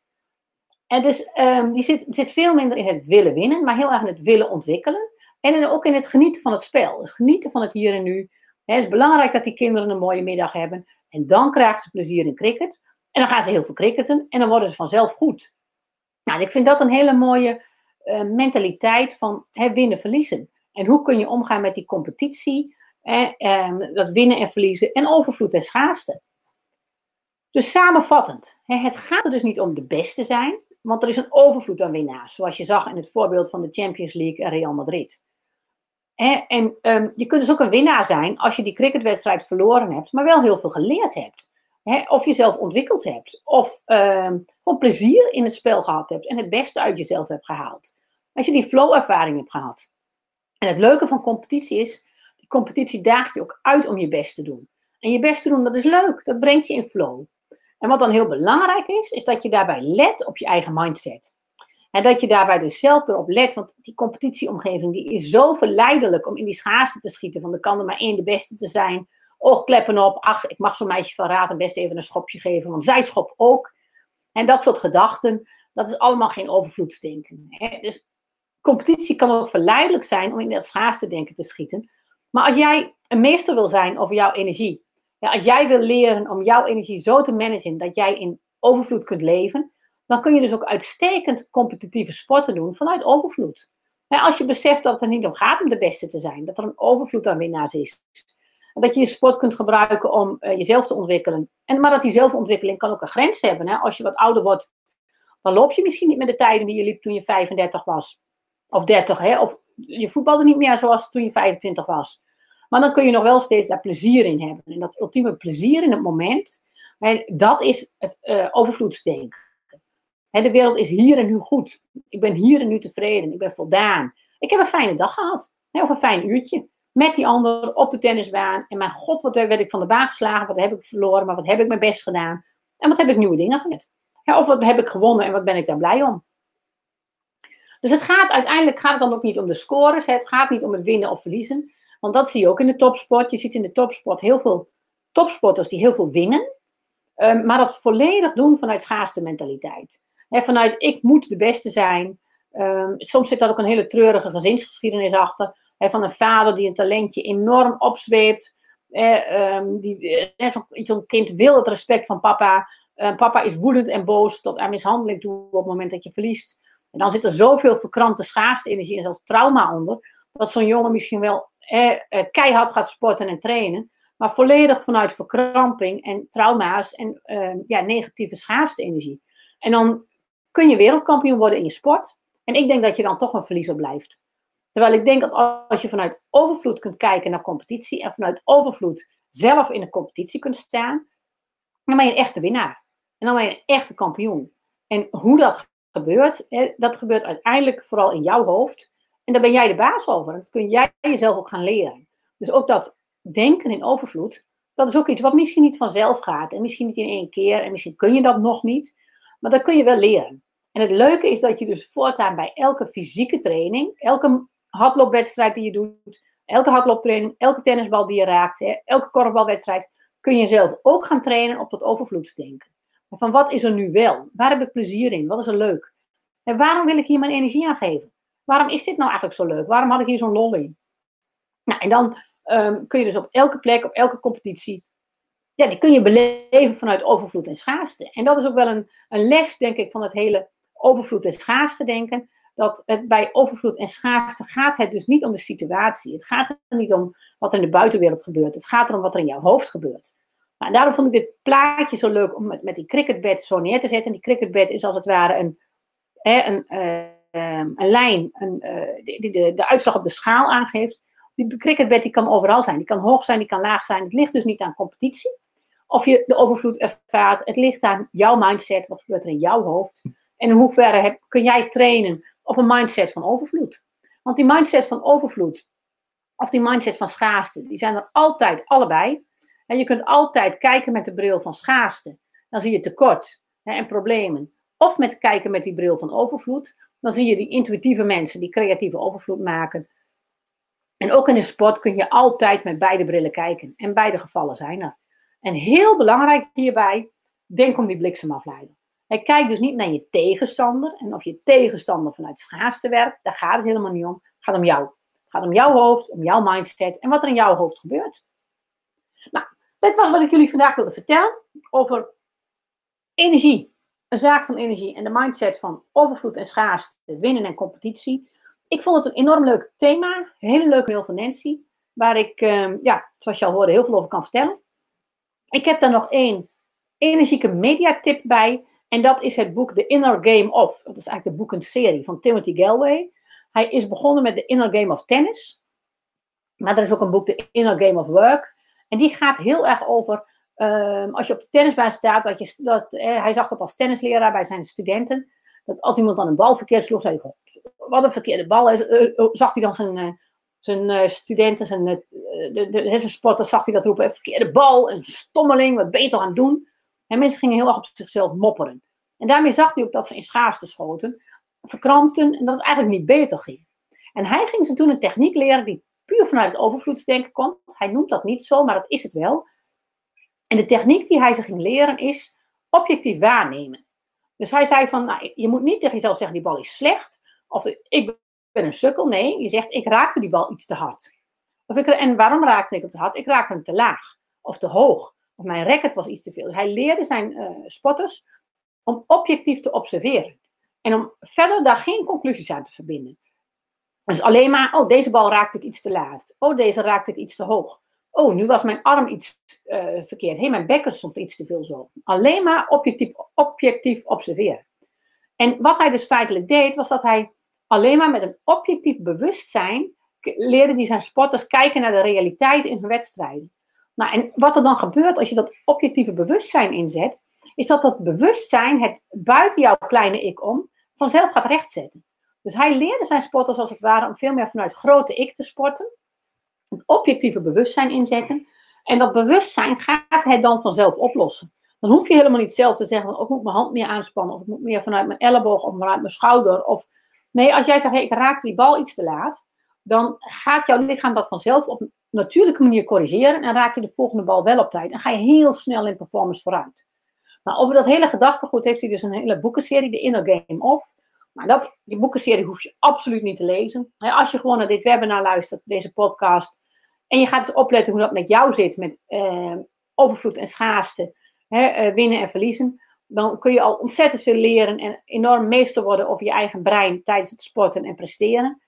En dus um, die zit, zit veel minder in het willen winnen, maar heel erg in het willen ontwikkelen. En ook in het genieten van het spel. Dus genieten van het hier en nu. het is belangrijk dat die kinderen een mooie middag hebben. En dan krijgen ze plezier in cricket. En dan gaan ze heel veel cricketen. En dan worden ze vanzelf goed. Nou, ik vind dat een hele mooie uh, mentaliteit van hè, winnen, verliezen. En hoe kun je omgaan met die competitie. Hè, dat winnen en verliezen. En overvloed en schaarste. Dus samenvattend. Hè, het gaat er dus niet om de beste zijn. Want er is een overvloed aan winnaars. Zoals je zag in het voorbeeld van de Champions League en Real Madrid. En um, je kunt dus ook een winnaar zijn als je die cricketwedstrijd verloren hebt, maar wel heel veel geleerd hebt. Of jezelf ontwikkeld hebt. Of um, gewoon plezier in het spel gehad hebt en het beste uit jezelf hebt gehaald. Als je die flow-ervaring hebt gehad. En het leuke van competitie is, die competitie daagt je ook uit om je best te doen. En je best te doen, dat is leuk. Dat brengt je in flow. En wat dan heel belangrijk is, is dat je daarbij let op je eigen mindset. En dat je daarbij dus zelf erop let, want die competitieomgeving die is zo verleidelijk om in die schaarste te schieten. Van de kan er maar één de beste te zijn. Oogkleppen op, ach, ik mag zo'n meisje van raad en best even een schopje geven, want zij schop ook. En dat soort gedachten, dat is allemaal geen overvloedsdenken. Hè? Dus competitie kan ook verleidelijk zijn om in dat schaarste denken te schieten. Maar als jij een meester wil zijn over jouw energie, ja, als jij wil leren om jouw energie zo te managen dat jij in overvloed kunt leven, dan kun je dus ook uitstekend competitieve sporten doen vanuit overvloed. als je beseft dat het er niet om gaat om de beste te zijn, dat er een overvloed aan winnaars is. Dat je je sport kunt gebruiken om uh, jezelf te ontwikkelen. En, maar dat die zelfontwikkeling kan ook een grens hebben. Hè? Als je wat ouder wordt, dan loop je misschien niet met de tijden die je liep toen je 35 was. Of 30, hè? of je voetbalde niet meer zoals toen je 25 was. Maar dan kun je nog wel steeds daar plezier in hebben. En dat ultieme plezier in het moment, dat is het uh, overvloedsdenken de wereld is hier en nu goed. Ik ben hier en nu tevreden. Ik ben voldaan. Ik heb een fijne dag gehad. of een fijn uurtje. Met die ander op de tennisbaan. En mijn god, wat werd ik van de baan geslagen. Wat heb ik verloren. Maar wat heb ik mijn best gedaan. En wat heb ik nieuwe dingen geleerd. of wat heb ik gewonnen en wat ben ik daar blij om. Dus het gaat uiteindelijk gaat het dan ook niet om de scores. Het gaat niet om het winnen of verliezen. Want dat zie je ook in de topsport. Je ziet in de topsport heel veel topsporters die heel veel winnen. Ehm, maar dat volledig doen vanuit schaarste mentaliteit vanuit ik moet de beste zijn. Um, soms zit daar ook een hele treurige gezinsgeschiedenis achter. Van een vader die een talentje enorm opzweept. Eh, die, Zo'n kind wil het respect van papa. Uh, papa is woedend en boos tot aan mishandeling toe op het moment dat je verliest. En dan zit er zoveel verkrante schaarste energie en zelfs trauma onder. Dat zo'n jongen misschien wel eh, keihard gaat sporten en trainen. maar volledig vanuit verkramping en trauma's en ehm, ja, negatieve schaarste energie. En dan kun je wereldkampioen worden in je sport. En ik denk dat je dan toch een verliezer blijft. Terwijl ik denk dat als je vanuit overvloed kunt kijken naar competitie en vanuit overvloed zelf in een competitie kunt staan, dan ben je een echte winnaar. En dan ben je een echte kampioen. En hoe dat gebeurt, dat gebeurt uiteindelijk vooral in jouw hoofd. En daar ben jij de baas over. En dat kun jij jezelf ook gaan leren. Dus ook dat denken in overvloed, dat is ook iets wat misschien niet vanzelf gaat. En misschien niet in één keer. En misschien kun je dat nog niet. Maar dat kun je wel leren. En het leuke is dat je dus voortaan bij elke fysieke training, elke hardloopwedstrijd die je doet, elke hardlooptraining, elke tennisbal die je raakt, elke korfbalwedstrijd, kun je zelf ook gaan trainen op dat overvloedsdenken. Van wat is er nu wel? Waar heb ik plezier in? Wat is er leuk? En waarom wil ik hier mijn energie aan geven? Waarom is dit nou eigenlijk zo leuk? Waarom had ik hier zo'n lol in? Nou, en dan ehm, kun je dus op elke plek, op elke competitie, ja, die kun je beleven vanuit overvloed en schaarste. En dat is ook wel een, een les, denk ik, van het hele overvloed en schaarste denken. Dat het bij overvloed en schaarste gaat het dus niet om de situatie. Het gaat er niet om wat er in de buitenwereld gebeurt. Het gaat erom wat er in jouw hoofd gebeurt. Nou, daarom vond ik dit plaatje zo leuk om met, met die cricketbed zo neer te zetten. En die cricketbed is als het ware een, hè, een, uh, een lijn uh, die de, de uitslag op de schaal aangeeft. Die cricketbed die kan overal zijn. Die kan hoog zijn, die kan laag zijn. Het ligt dus niet aan competitie. Of je de overvloed ervaart. Het ligt aan jouw mindset. Wat gebeurt er in jouw hoofd? En in hoeverre kun jij trainen op een mindset van overvloed? Want die mindset van overvloed, of die mindset van schaarste, die zijn er altijd allebei. En je kunt altijd kijken met de bril van schaarste. Dan zie je tekort hè, en problemen. Of met kijken met die bril van overvloed. Dan zie je die intuïtieve mensen die creatieve overvloed maken. En ook in de sport kun je altijd met beide brillen kijken. En beide gevallen zijn er. En heel belangrijk hierbij, denk om die bliksemafleider. Hij kijkt dus niet naar je tegenstander. En of je tegenstander vanuit schaarste werkt, daar gaat het helemaal niet om. Het gaat om jou. Het gaat om jouw hoofd, om jouw mindset en wat er in jouw hoofd gebeurt. Nou, dit was wat ik jullie vandaag wilde vertellen over energie. Een zaak van energie en de mindset van overvloed en schaarste, winnen en competitie. Ik vond het een enorm leuk thema. hele leuke mail van Nancy. Waar ik, ehm, ja, zoals je al hoorde, heel veel over kan vertellen. Ik heb daar nog één energieke mediatip bij. En dat is het boek The Inner Game of. Dat is eigenlijk de boekenserie van Timothy Galway. Hij is begonnen met The Inner Game of Tennis. Maar er is ook een boek The Inner Game of Work. En die gaat heel erg over, ehm, als je op de tennisbaan staat, dat je, dat, eh, hij zag dat als tennisleraar bij zijn studenten, dat als iemand dan een bal verkeerd sloeg, zei hij, wat een verkeerde bal is, uh, uh, zag hij dan zijn, uh, zijn studenten, zijn, de, de, sporters, zag hij dat roepen, verkeerde bal, een stommeling, wat ben je toch aan het doen? En mensen gingen heel erg op zichzelf mopperen. En daarmee zag hij ook dat ze in schaarste schoten, verkrampten en dat het eigenlijk niet beter ging. En hij ging ze toen een techniek leren die puur vanuit het overvloedsdenken komt. Hij noemt dat niet zo, maar dat is het wel. En de techniek die hij ze ging leren is objectief waarnemen. Dus hij zei van, nou, je moet niet tegen jezelf zeggen, die bal is slecht. Of ik ben een sukkel. Nee, je zegt, ik raakte die bal iets te hard. Of ik, en waarom raakte ik hem te hard? Ik raakte hem te laag of te hoog. Of mijn racket was iets te veel. Dus hij leerde zijn uh, spotters om objectief te observeren. En om verder daar geen conclusies aan te verbinden. Dus alleen maar, oh, deze bal raakte ik iets te laat. Oh, deze raakte ik iets te hoog. Oh, nu was mijn arm iets uh, verkeerd. Hé, hey, mijn bekken stond iets te veel zo. Alleen maar objectief, objectief observeren. En wat hij dus feitelijk deed, was dat hij alleen maar met een objectief bewustzijn leerde die zijn sporters kijken naar de realiteit in hun wedstrijden. Nou, en wat er dan gebeurt als je dat objectieve bewustzijn inzet, is dat dat bewustzijn het buiten jouw kleine ik om vanzelf gaat rechtzetten. Dus hij leerde zijn sporters als het ware om veel meer vanuit grote ik te sporten. Een objectieve bewustzijn inzetten. En dat bewustzijn gaat het dan vanzelf oplossen. Dan hoef je helemaal niet zelf te zeggen, oh, ik moet mijn hand meer aanspannen. Of ik moet meer vanuit mijn elleboog of vanuit mijn schouder. Of, nee, als jij zegt, hey, ik raak die bal iets te laat. Dan gaat jouw lichaam dat vanzelf op natuurlijke manier corrigeren. En raak je de volgende bal wel op tijd. En ga je heel snel in performance vooruit. Nou, over dat hele gedachtegoed heeft hij dus een hele boekenserie, de Inner Game Of. Maar dat, die boekenserie hoef je absoluut niet te lezen. Als je gewoon naar dit webinar luistert, deze podcast, en je gaat eens opletten hoe dat met jou zit, met eh, overvloed en schaarste, hè, eh, winnen en verliezen, dan kun je al ontzettend veel leren en enorm meester worden over je eigen brein tijdens het sporten en presteren.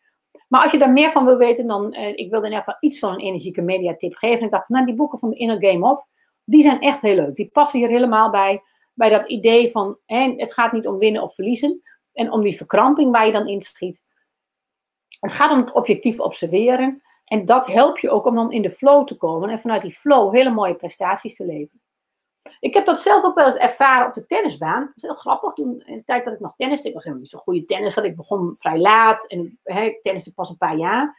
Maar als je daar meer van wil weten, dan, uh, ik wilde in ieder geval iets van een energieke mediatip geven. Ik dacht, nou, die boeken van de Inner Game Off, die zijn echt heel leuk. Die passen hier helemaal bij, bij dat idee van, hè, het gaat niet om winnen of verliezen. En om die verkramping waar je dan inschiet. Het gaat om het objectief observeren. En dat helpt je ook om dan in de flow te komen. En vanuit die flow hele mooie prestaties te leveren. Ik heb dat zelf ook wel eens ervaren op de tennisbaan. Dat is heel grappig. Toen, in de tijd dat ik nog tenniste, ik was helemaal niet zo'n goede tennisser. Ik begon vrij laat en hè, ik tenniste pas een paar jaar.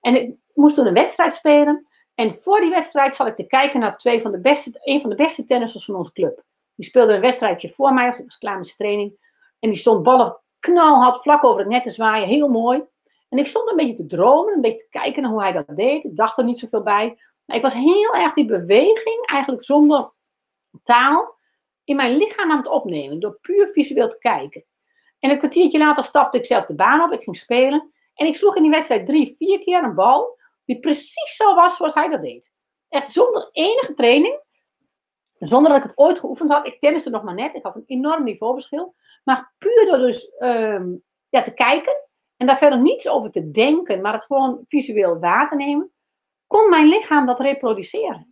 En ik moest toen een wedstrijd spelen. En voor die wedstrijd zat ik te kijken naar twee van de beste, een van de beste tennissers van onze club. Die speelde een wedstrijdje voor mij, of ik was klaar met training. En die stond ballen knalhard vlak over het net te zwaaien, heel mooi. En ik stond een beetje te dromen, een beetje te kijken naar hoe hij dat deed. Ik dacht er niet zoveel bij. Maar ik was heel erg die beweging, eigenlijk zonder taal in mijn lichaam aan het opnemen. Door puur visueel te kijken. En een kwartiertje later stapte ik zelf de baan op. Ik ging spelen. En ik sloeg in die wedstrijd drie, vier keer een bal. Die precies zo was zoals hij dat deed. Echt zonder enige training. Zonder dat ik het ooit geoefend had. Ik tenniste nog maar net. Ik had een enorm niveauverschil. Maar puur door dus ehm, ja, te kijken. En daar verder niets over te denken. Maar het gewoon visueel waar te nemen. Kon mijn lichaam dat reproduceren.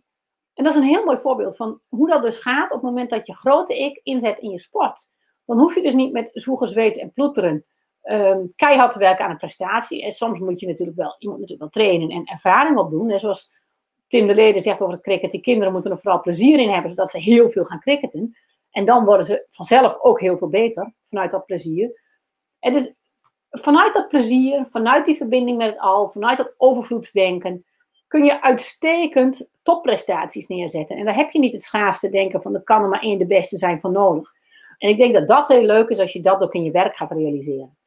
En dat is een heel mooi voorbeeld van hoe dat dus gaat op het moment dat je grote ik inzet in je sport. Dan hoef je dus niet met zwoegen, zweten en ploeteren um, keihard te werken aan een prestatie. En soms moet je natuurlijk wel, moet natuurlijk wel trainen en ervaring opdoen. En zoals Tim de Leden zegt over het cricket, die kinderen moeten er vooral plezier in hebben, zodat ze heel veel gaan cricketen. En dan worden ze vanzelf ook heel veel beter, vanuit dat plezier. En dus vanuit dat plezier, vanuit die verbinding met het al, vanuit dat overvloedsdenken, kun je uitstekend topprestaties neerzetten. En daar heb je niet het schaarste denken van er kan er maar één de beste zijn van nodig. En ik denk dat dat heel leuk is als je dat ook in je werk gaat realiseren.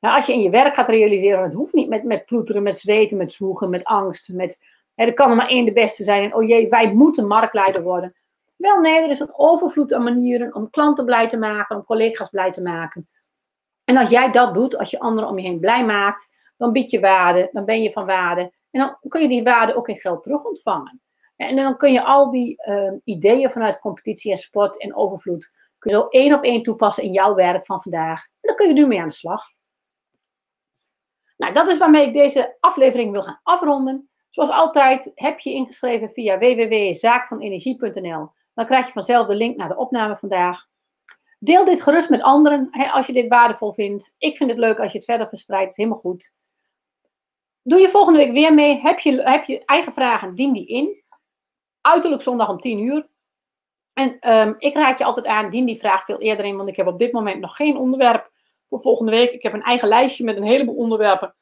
Nou, als je in je werk gaat realiseren, het hoeft niet met, met ploeteren, met zweten, met zwoegen, met angst. Met, hè, er kan er maar één de beste zijn. En oh jee, wij moeten marktleider worden. Wel nee, er is een overvloed aan manieren om klanten blij te maken, om collega's blij te maken. En als jij dat doet, als je anderen om je heen blij maakt, dan bied je waarde, dan ben je van waarde. En dan kun je die waarde ook in geld terug ontvangen. En dan kun je al die uh, ideeën vanuit competitie en sport en overvloed, kun je zo één op één toepassen in jouw werk van vandaag. En dan kun je nu mee aan de slag. Nou, dat is waarmee ik deze aflevering wil gaan afronden. Zoals altijd heb je ingeschreven via www.zaakvanenergie.nl. Dan krijg je vanzelf de link naar de opname vandaag. Deel dit gerust met anderen als je dit waardevol vindt. Ik vind het leuk als je het verder verspreidt. Dat is helemaal goed. Doe je volgende week weer mee. Heb je, heb je eigen vragen, dien die in. Uiterlijk zondag om 10 uur. En um, ik raad je altijd aan, dien die vraag veel eerder in, want ik heb op dit moment nog geen onderwerp voor volgende week. Ik heb een eigen lijstje met een heleboel onderwerpen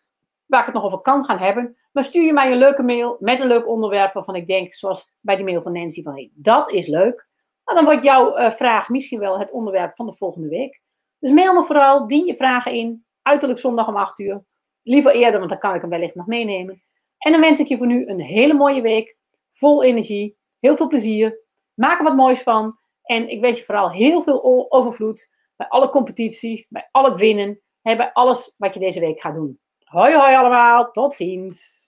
waar ik het nog over kan gaan hebben. Maar stuur je mij een leuke mail met een leuk onderwerp waarvan ik denk, zoals bij die mail van Nancy, van hey, dat is leuk. Nou, dan wordt jouw uh, vraag misschien wel het onderwerp van de volgende week. Dus mail me vooral, dien je vragen in, uiterlijk zondag om 8 uur. Liever eerder, want dan kan ik hem wellicht nog meenemen. En dan wens ik je voor nu een hele mooie week. Vol energie. Heel veel plezier. Maak er wat moois van. En ik wens je vooral heel veel overvloed. Bij alle competities. Bij al het winnen. En bij alles wat je deze week gaat doen. Hoi hoi allemaal. Tot ziens.